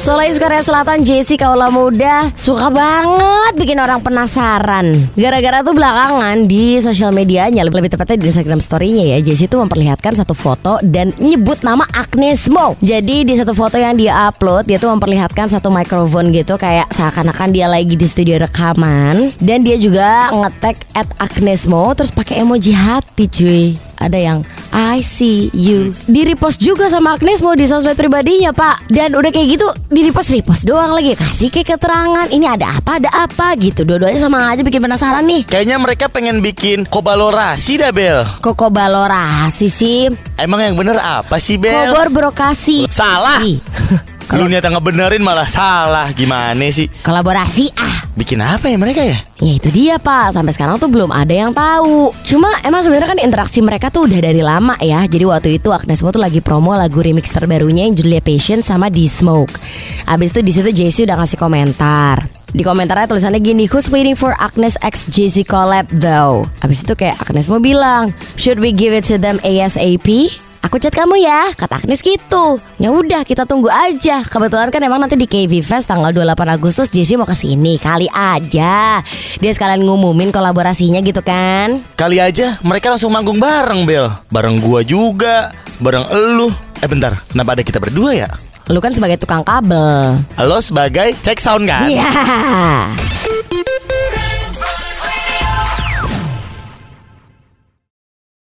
Solois Korea Selatan Jessie Kaula Muda suka banget bikin orang penasaran. Gara-gara tuh belakangan di sosial medianya, lebih tepatnya di Instagram story-nya ya, Jessie tuh memperlihatkan satu foto dan nyebut nama Agnes Mo. Jadi di satu foto yang dia upload, dia tuh memperlihatkan satu mikrofon gitu kayak seakan-akan dia lagi di studio rekaman dan dia juga ngetek at Agnes Mo terus pakai emoji hati cuy ada yang I see you. Di repost juga sama Agnes mau di sosmed pribadinya pak. Dan udah kayak gitu di repost repost doang lagi. Kasih kayak keterangan ini ada apa ada apa gitu. Dua-duanya sama aja bikin penasaran nih. Kayaknya mereka pengen bikin kobalorasi dah Bel. Koko balorasi sih? Emang yang bener apa sih Bel? kobor brokasi. Salah Ih, Lu niat ngebenerin malah salah Gimana sih? kolaborasi ah Bikin apa ya mereka ya? Ya itu dia pak, sampai sekarang tuh belum ada yang tahu. Cuma emang sebenarnya kan interaksi mereka tuh udah dari lama ya. Jadi waktu itu Agnes Mo tuh lagi promo lagu remix terbarunya yang judulnya Patient sama The Smoke. Abis itu di situ JC udah ngasih komentar. Di komentarnya tulisannya gini, Who's waiting for Agnes X JC collab though? Abis itu kayak Agnes Mo bilang, Should we give it to them ASAP? Aku chat kamu ya, kata Agnes gitu. Ya udah, kita tunggu aja. Kebetulan kan emang nanti di KV Fest tanggal 28 Agustus Jessie mau ke sini kali aja. Dia sekalian ngumumin kolaborasinya gitu kan. Kali aja mereka langsung manggung bareng Bel Bareng gua juga Bareng elu Eh bentar, kenapa ada kita berdua ya? Lu kan sebagai tukang kabel. Lo sebagai cek sound kan? Iya.